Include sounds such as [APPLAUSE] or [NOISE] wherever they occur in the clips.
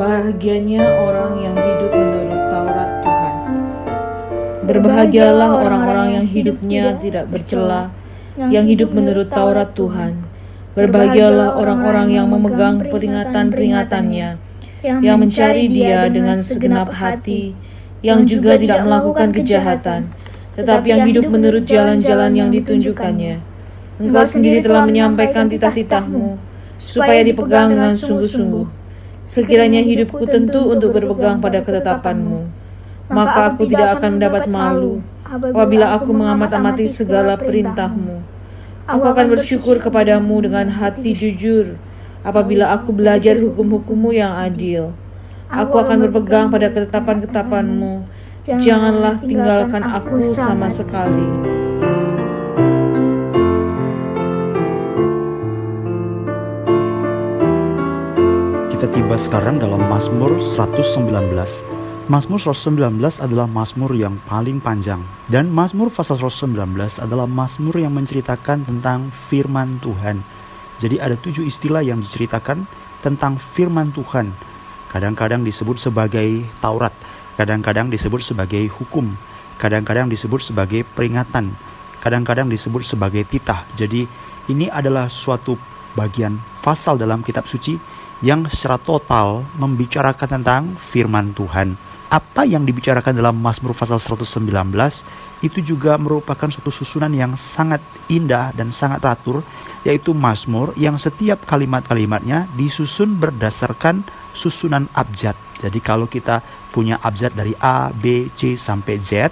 Berbahagianya orang yang hidup menurut Taurat Tuhan. Berbahagialah orang-orang yang hidupnya tidak bercela, yang hidup menurut Taurat Tuhan. Berbahagialah orang-orang yang memegang peringatan-peringatannya, yang mencari Dia dengan segenap hati, yang juga tidak melakukan kejahatan, tetapi yang hidup menurut jalan-jalan yang ditunjukkannya. Engkau sendiri telah menyampaikan titah-titahmu, supaya dipegang dengan sungguh-sungguh. Sekiranya hidupku tentu untuk berpegang pada ketetapanmu, maka aku tidak akan mendapat malu apabila aku mengamat-amati segala perintahmu. Aku akan bersyukur kepadamu dengan hati jujur apabila aku belajar hukum-hukummu yang adil. Aku akan berpegang pada ketetapan-ketetapanmu. Janganlah tinggalkan aku sama sekali. Kita tiba sekarang dalam Mazmur 119. Mazmur 119 adalah Mazmur yang paling panjang dan Mazmur pasal 119 adalah Mazmur yang menceritakan tentang firman Tuhan. Jadi ada tujuh istilah yang diceritakan tentang firman Tuhan. Kadang-kadang disebut sebagai Taurat, kadang-kadang disebut sebagai hukum, kadang-kadang disebut sebagai peringatan, kadang-kadang disebut sebagai titah. Jadi ini adalah suatu bagian pasal dalam kitab suci yang secara total membicarakan tentang firman Tuhan apa yang dibicarakan dalam Mazmur pasal 119 itu juga merupakan suatu susunan yang sangat indah dan sangat teratur yaitu Mazmur yang setiap kalimat-kalimatnya disusun berdasarkan susunan abjad. Jadi kalau kita punya abjad dari A, B, C sampai Z,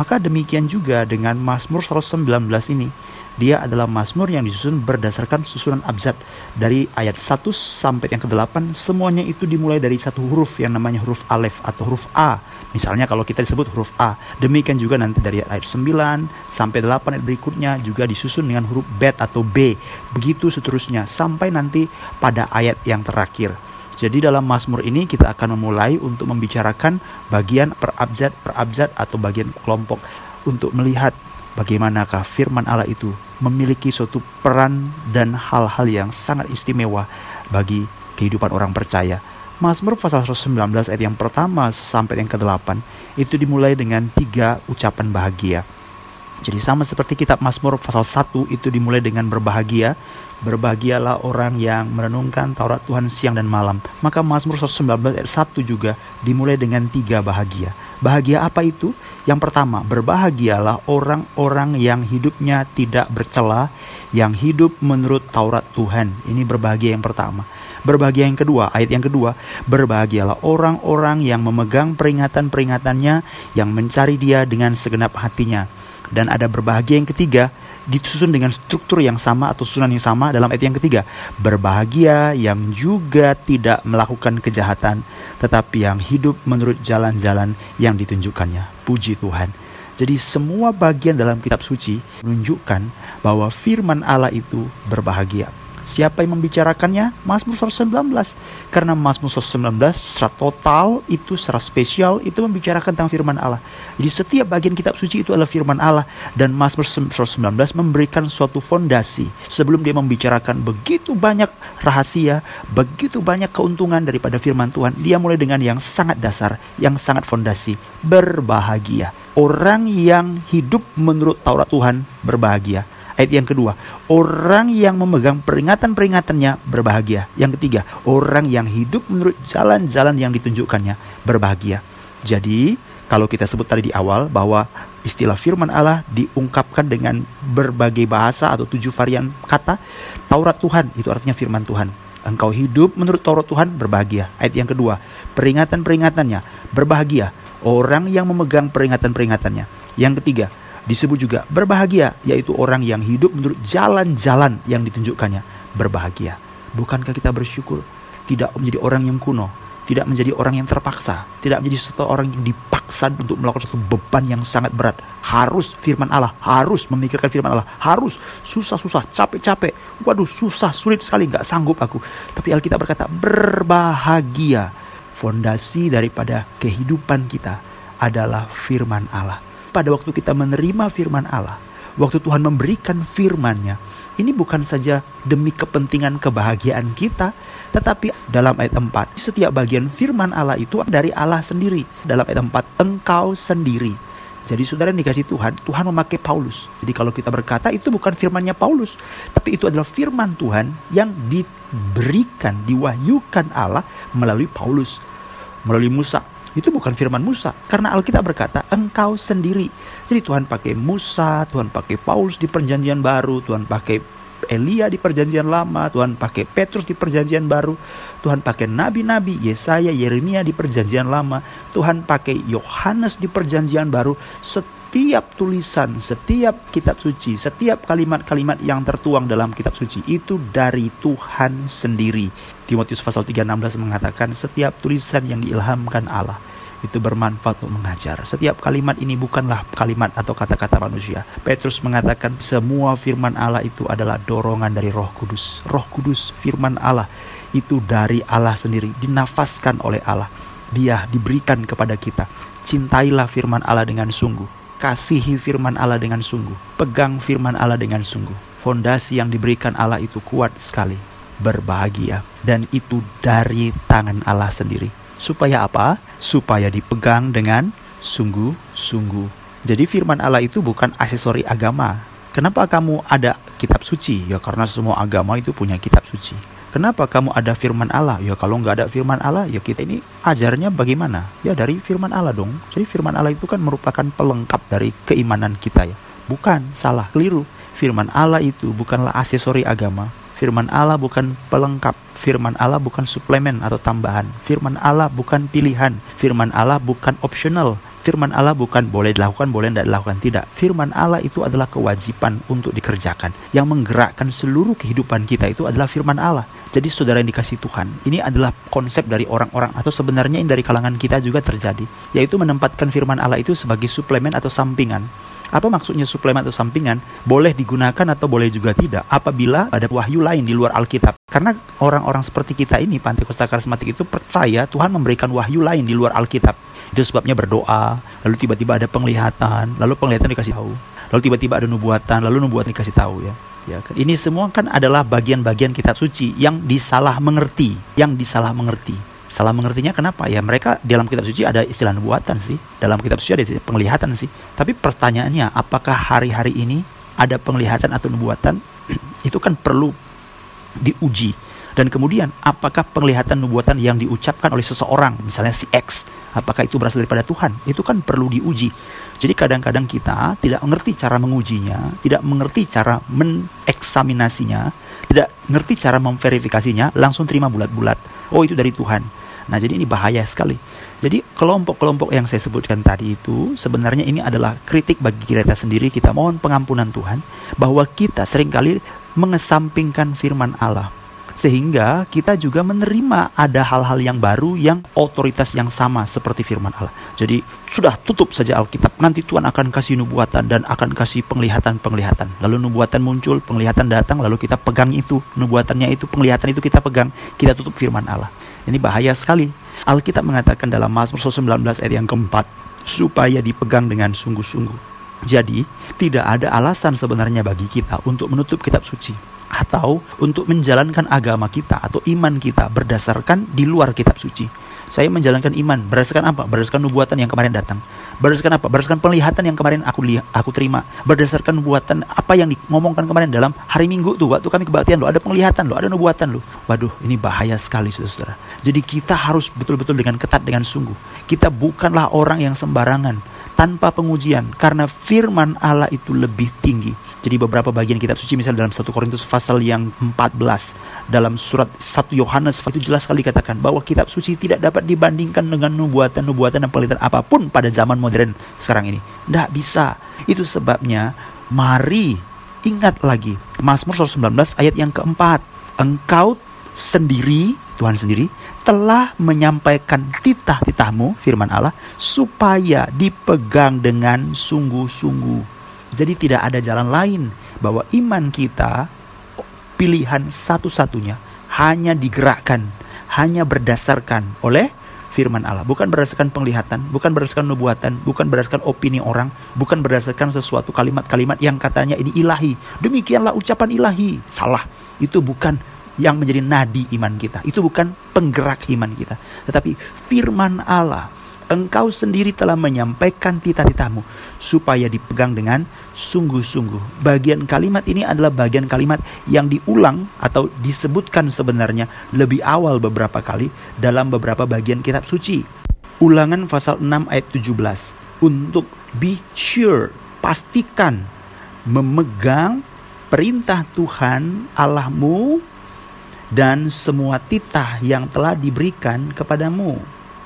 maka demikian juga dengan Mazmur 119 ini dia adalah Mazmur yang disusun berdasarkan susunan abjad dari ayat 1 sampai yang ke-8 semuanya itu dimulai dari satu huruf yang namanya huruf alef atau huruf A. Misalnya kalau kita disebut huruf A. Demikian juga nanti dari ayat 9 sampai 8 ayat berikutnya juga disusun dengan huruf bet atau B. Begitu seterusnya sampai nanti pada ayat yang terakhir. Jadi dalam Mazmur ini kita akan memulai untuk membicarakan bagian per abjad per abjad atau bagian kelompok untuk melihat bagaimanakah firman Allah itu memiliki suatu peran dan hal-hal yang sangat istimewa bagi kehidupan orang percaya. Mazmur pasal 119 ayat yang pertama sampai yang ke-8 itu dimulai dengan tiga ucapan bahagia. Jadi sama seperti kitab Mazmur pasal 1 itu dimulai dengan berbahagia, Berbahagialah orang yang merenungkan Taurat Tuhan siang dan malam. Maka Mazmur 119 ayat 1 juga dimulai dengan tiga bahagia. Bahagia apa itu? Yang pertama, berbahagialah orang-orang yang hidupnya tidak bercela, yang hidup menurut Taurat Tuhan. Ini berbahagia yang pertama. Berbahagia yang kedua, ayat yang kedua, berbahagialah orang-orang yang memegang peringatan-peringatannya, yang mencari dia dengan segenap hatinya. Dan ada berbahagia yang ketiga, disusun dengan struktur yang sama atau susunan yang sama dalam ayat yang ketiga. Berbahagia yang juga tidak melakukan kejahatan, tetapi yang hidup menurut jalan-jalan yang ditunjukkannya. Puji Tuhan. Jadi semua bagian dalam kitab suci menunjukkan bahwa firman Allah itu berbahagia. Siapa yang membicarakannya? Mazmur 119. Karena Mazmur 119 secara total itu secara spesial itu membicarakan tentang firman Allah. Jadi setiap bagian kitab suci itu adalah firman Allah dan Mazmur 119 memberikan suatu fondasi sebelum dia membicarakan begitu banyak rahasia, begitu banyak keuntungan daripada firman Tuhan. Dia mulai dengan yang sangat dasar, yang sangat fondasi, berbahagia. Orang yang hidup menurut Taurat Tuhan berbahagia Ayat yang kedua, orang yang memegang peringatan-peringatannya berbahagia. Yang ketiga, orang yang hidup menurut jalan-jalan yang ditunjukkannya berbahagia. Jadi, kalau kita sebut tadi di awal bahwa istilah firman Allah diungkapkan dengan berbagai bahasa atau tujuh varian kata, Taurat Tuhan itu artinya firman Tuhan. Engkau hidup menurut Taurat Tuhan berbahagia. Ayat yang kedua, peringatan-peringatannya berbahagia. Orang yang memegang peringatan-peringatannya. Yang ketiga, Disebut juga berbahagia, yaitu orang yang hidup menurut jalan-jalan yang ditunjukkannya. Berbahagia. Bukankah kita bersyukur tidak menjadi orang yang kuno, tidak menjadi orang yang terpaksa, tidak menjadi satu orang yang dipaksa untuk melakukan satu beban yang sangat berat. Harus firman Allah, harus memikirkan firman Allah, harus susah-susah, capek-capek. Waduh, susah, sulit sekali, nggak sanggup aku. Tapi Alkitab berkata, berbahagia. Fondasi daripada kehidupan kita adalah firman Allah pada waktu kita menerima firman Allah, waktu Tuhan memberikan firman-Nya, ini bukan saja demi kepentingan kebahagiaan kita, tetapi dalam ayat 4, setiap bagian firman Allah itu dari Allah sendiri. Dalam ayat 4, engkau sendiri. Jadi saudara yang dikasih Tuhan, Tuhan memakai Paulus. Jadi kalau kita berkata itu bukan firmannya Paulus, tapi itu adalah firman Tuhan yang diberikan, diwahyukan Allah melalui Paulus, melalui Musa. Itu bukan firman Musa, karena Alkitab berkata engkau sendiri. Jadi Tuhan pakai Musa, Tuhan pakai Paulus di perjanjian baru, Tuhan pakai Elia di perjanjian lama, Tuhan pakai Petrus di perjanjian baru, Tuhan pakai nabi-nabi Yesaya, Yeremia di perjanjian lama, Tuhan pakai Yohanes di perjanjian baru. Setiap tulisan, setiap kitab suci, setiap kalimat-kalimat yang tertuang dalam kitab suci itu dari Tuhan sendiri. Timotius pasal 3:16 mengatakan setiap tulisan yang diilhamkan Allah itu bermanfaat untuk mengajar. Setiap kalimat ini bukanlah kalimat atau kata-kata manusia. Petrus mengatakan semua firman Allah itu adalah dorongan dari Roh Kudus. Roh Kudus, firman Allah itu dari Allah sendiri, dinafaskan oleh Allah. Dia diberikan kepada kita. Cintailah firman Allah dengan sungguh. Kasihi firman Allah dengan sungguh. Pegang firman Allah dengan sungguh. Fondasi yang diberikan Allah itu kuat sekali. Berbahagia. Dan itu dari tangan Allah sendiri Supaya apa? Supaya dipegang dengan sungguh-sungguh. Jadi firman Allah itu bukan aksesori agama. Kenapa kamu ada kitab suci? Ya karena semua agama itu punya kitab suci. Kenapa kamu ada firman Allah? Ya kalau nggak ada firman Allah, ya kita ini ajarnya bagaimana? Ya dari firman Allah dong. Jadi firman Allah itu kan merupakan pelengkap dari keimanan kita ya. Bukan, salah, keliru. Firman Allah itu bukanlah aksesori agama, Firman Allah bukan pelengkap, firman Allah bukan suplemen atau tambahan, firman Allah bukan pilihan, firman Allah bukan optional, firman Allah bukan boleh dilakukan, boleh tidak dilakukan, tidak. Firman Allah itu adalah kewajiban untuk dikerjakan. Yang menggerakkan seluruh kehidupan kita itu adalah firman Allah. Jadi saudara yang dikasih Tuhan, ini adalah konsep dari orang-orang atau sebenarnya ini dari kalangan kita juga terjadi, yaitu menempatkan firman Allah itu sebagai suplemen atau sampingan apa maksudnya suplemen atau sampingan? Boleh digunakan atau boleh juga tidak apabila ada wahyu lain di luar Alkitab. Karena orang-orang seperti kita ini, Pantekosta Karismatik itu percaya Tuhan memberikan wahyu lain di luar Alkitab. Itu sebabnya berdoa, lalu tiba-tiba ada penglihatan, lalu penglihatan dikasih tahu. Lalu tiba-tiba ada nubuatan, lalu nubuatan dikasih tahu ya. Ya, kan? ini semua kan adalah bagian-bagian kitab suci yang disalah mengerti, yang disalah mengerti. Salah mengertinya kenapa? Ya mereka dalam kitab suci ada istilah nubuatan sih. Dalam kitab suci ada penglihatan sih. Tapi pertanyaannya, apakah hari-hari ini ada penglihatan atau nubuatan? [CLEARS THROAT] Itu kan perlu diuji. Dan kemudian, apakah penglihatan nubuatan yang diucapkan oleh seseorang, misalnya si X, apakah itu berasal daripada Tuhan? Itu kan perlu diuji. Jadi kadang-kadang kita tidak mengerti cara mengujinya, tidak mengerti cara meneksaminasinya, tidak mengerti cara memverifikasinya, langsung terima bulat-bulat. Oh itu dari Tuhan. Nah, jadi ini bahaya sekali. Jadi kelompok-kelompok yang saya sebutkan tadi itu sebenarnya ini adalah kritik bagi kita sendiri. Kita mohon pengampunan Tuhan bahwa kita sering kali mengesampingkan firman Allah sehingga kita juga menerima ada hal-hal yang baru yang otoritas yang sama seperti firman Allah. Jadi sudah tutup saja Alkitab. Nanti Tuhan akan kasih nubuatan dan akan kasih penglihatan-penglihatan. Lalu nubuatan muncul, penglihatan datang, lalu kita pegang itu, nubuatannya itu, penglihatan itu kita pegang, kita tutup firman Allah. Ini bahaya sekali. Alkitab mengatakan dalam Mazmur 19 ayat yang keempat, supaya dipegang dengan sungguh-sungguh. Jadi, tidak ada alasan sebenarnya bagi kita untuk menutup kitab suci atau untuk menjalankan agama kita atau iman kita berdasarkan di luar kitab suci. Saya menjalankan iman berdasarkan apa? Berdasarkan nubuatan yang kemarin datang. Berdasarkan apa? Berdasarkan penglihatan yang kemarin aku lihat, aku terima. Berdasarkan nubuatan apa yang ngomongkan kemarin dalam hari Minggu tuh waktu kami kebaktian loh, ada penglihatan loh, ada nubuatan loh. Waduh, ini bahaya sekali saudara. Jadi kita harus betul-betul dengan ketat dengan sungguh. Kita bukanlah orang yang sembarangan tanpa pengujian karena firman Allah itu lebih tinggi jadi beberapa bagian kitab suci misalnya dalam 1 Korintus pasal yang 14 dalam surat 1 Yohanes itu jelas sekali katakan bahwa kitab suci tidak dapat dibandingkan dengan nubuatan-nubuatan dan penelitian apa pun pada zaman modern sekarang ini. Tidak bisa. Itu sebabnya mari ingat lagi Mazmur 119 ayat yang keempat. Engkau sendiri Tuhan sendiri telah menyampaikan titah-titahmu firman Allah supaya dipegang dengan sungguh-sungguh. Jadi tidak ada jalan lain bahwa iman kita pilihan satu-satunya hanya digerakkan, hanya berdasarkan oleh firman Allah, bukan berdasarkan penglihatan, bukan berdasarkan nubuatan, bukan berdasarkan opini orang, bukan berdasarkan sesuatu kalimat-kalimat yang katanya ini ilahi. Demikianlah ucapan ilahi. Salah. Itu bukan yang menjadi nadi iman kita. Itu bukan penggerak iman kita. Tetapi firman Allah engkau sendiri telah menyampaikan tita-titamu supaya dipegang dengan sungguh-sungguh. Bagian kalimat ini adalah bagian kalimat yang diulang atau disebutkan sebenarnya lebih awal beberapa kali dalam beberapa bagian kitab suci. Ulangan pasal 6 ayat 17. Untuk be sure, pastikan memegang perintah Tuhan Allahmu dan semua titah yang telah diberikan kepadamu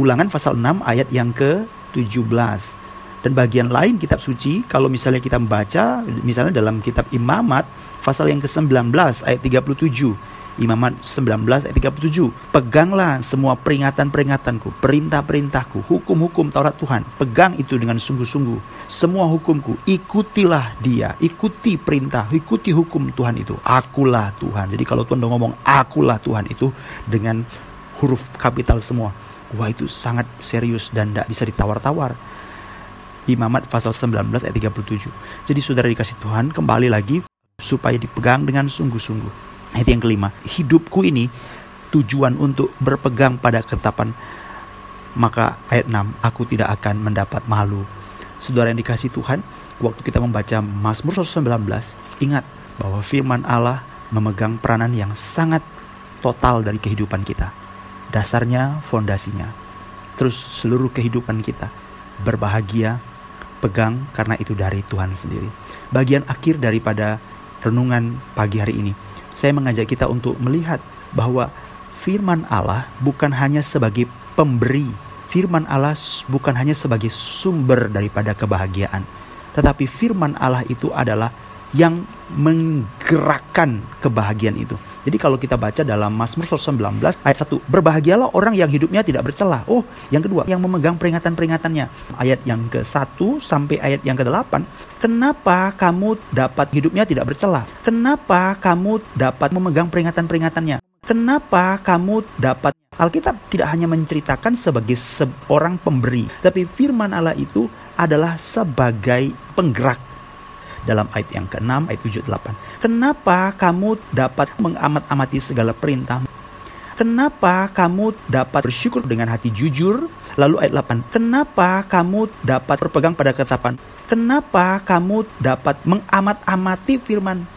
Ulangan pasal 6 ayat yang ke-17. Dan bagian lain kitab suci, kalau misalnya kita membaca, misalnya dalam kitab Imamat, pasal yang ke-19 ayat 37. Imamat 19 ayat 37. Peganglah semua peringatan-peringatanku, perintah-perintahku, hukum-hukum Taurat Tuhan. Pegang itu dengan sungguh-sungguh. Semua hukumku, ikutilah dia, ikuti perintah, ikuti hukum Tuhan itu. Akulah Tuhan. Jadi kalau Tuhan udah ngomong akulah Tuhan itu dengan huruf kapital semua Wah itu sangat serius dan tidak bisa ditawar-tawar. Imamat pasal 19 ayat 37. Jadi saudara dikasih Tuhan kembali lagi supaya dipegang dengan sungguh-sungguh. Ayat yang kelima, hidupku ini tujuan untuk berpegang pada ketetapan maka ayat 6 aku tidak akan mendapat malu. Saudara yang dikasih Tuhan, waktu kita membaca Mazmur 119, ingat bahwa firman Allah memegang peranan yang sangat total dari kehidupan kita dasarnya, fondasinya. Terus seluruh kehidupan kita berbahagia, pegang karena itu dari Tuhan sendiri. Bagian akhir daripada renungan pagi hari ini, saya mengajak kita untuk melihat bahwa firman Allah bukan hanya sebagai pemberi, firman Allah bukan hanya sebagai sumber daripada kebahagiaan, tetapi firman Allah itu adalah yang menggerakkan kebahagiaan itu. Jadi kalau kita baca dalam Mazmur 19 ayat 1, berbahagialah orang yang hidupnya tidak bercela. Oh, yang kedua, yang memegang peringatan-peringatannya. Ayat yang ke-1 sampai ayat yang ke-8, kenapa kamu dapat hidupnya tidak bercela? Kenapa kamu dapat memegang peringatan-peringatannya? Kenapa kamu dapat Alkitab tidak hanya menceritakan sebagai seorang pemberi, tapi firman Allah itu adalah sebagai penggerak dalam ayat yang ke-6, ayat 7, 8. Kenapa kamu dapat mengamat-amati segala perintah? Kenapa kamu dapat bersyukur dengan hati jujur? Lalu ayat 8. Kenapa kamu dapat berpegang pada ketetapan? Kenapa kamu dapat mengamat-amati firman?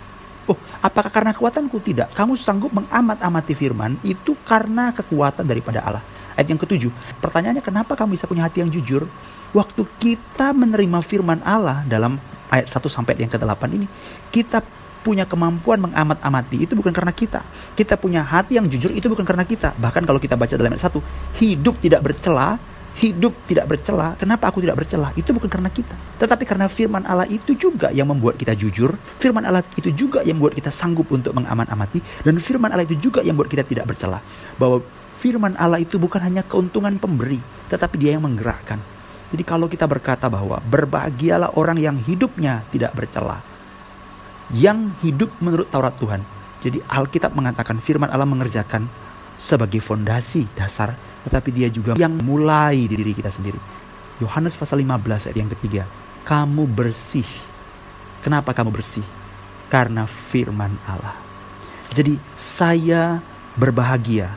Oh, apakah karena kekuatanku? Tidak. Kamu sanggup mengamat-amati firman itu karena kekuatan daripada Allah. Ayat yang ketujuh, pertanyaannya kenapa kamu bisa punya hati yang jujur? Waktu kita menerima firman Allah dalam ayat 1 sampai yang ke-8 ini, kita punya kemampuan mengamat-amati itu bukan karena kita. Kita punya hati yang jujur itu bukan karena kita. Bahkan kalau kita baca dalam ayat 1, hidup tidak bercela, hidup tidak bercela. Kenapa aku tidak bercela? Itu bukan karena kita. Tetapi karena firman Allah itu juga yang membuat kita jujur. Firman Allah itu juga yang membuat kita sanggup untuk mengamat-amati. Dan firman Allah itu juga yang membuat kita tidak bercela. Bahwa firman Allah itu bukan hanya keuntungan pemberi, tetapi dia yang menggerakkan. Jadi kalau kita berkata bahwa berbahagialah orang yang hidupnya tidak bercela, yang hidup menurut Taurat Tuhan. Jadi Alkitab mengatakan firman Allah mengerjakan sebagai fondasi dasar, tetapi dia juga yang mulai di diri kita sendiri. Yohanes pasal 15 ayat yang ketiga, kamu bersih. Kenapa kamu bersih? Karena firman Allah. Jadi saya berbahagia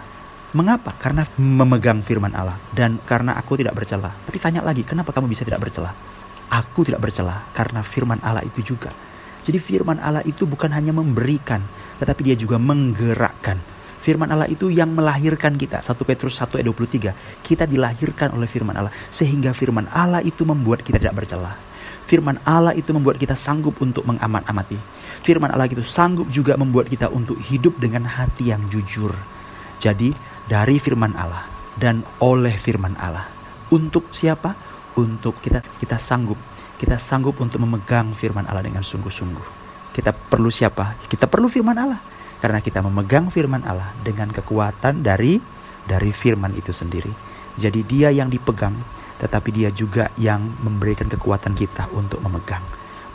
Mengapa? Karena memegang firman Allah dan karena aku tidak bercela. Tapi tanya lagi, kenapa kamu bisa tidak bercela? Aku tidak bercela karena firman Allah itu juga. Jadi firman Allah itu bukan hanya memberikan, tetapi dia juga menggerakkan. Firman Allah itu yang melahirkan kita. 1 Petrus 1 ayat 23. Kita dilahirkan oleh firman Allah. Sehingga firman Allah itu membuat kita tidak bercela. Firman Allah itu membuat kita sanggup untuk mengamat-amati. Firman Allah itu sanggup juga membuat kita untuk hidup dengan hati yang jujur. Jadi dari firman Allah dan oleh firman Allah. Untuk siapa? Untuk kita kita sanggup. Kita sanggup untuk memegang firman Allah dengan sungguh-sungguh. Kita perlu siapa? Kita perlu firman Allah. Karena kita memegang firman Allah dengan kekuatan dari dari firman itu sendiri. Jadi dia yang dipegang, tetapi dia juga yang memberikan kekuatan kita untuk memegang.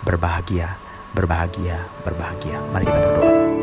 Berbahagia, berbahagia, berbahagia. Mari kita berdoa.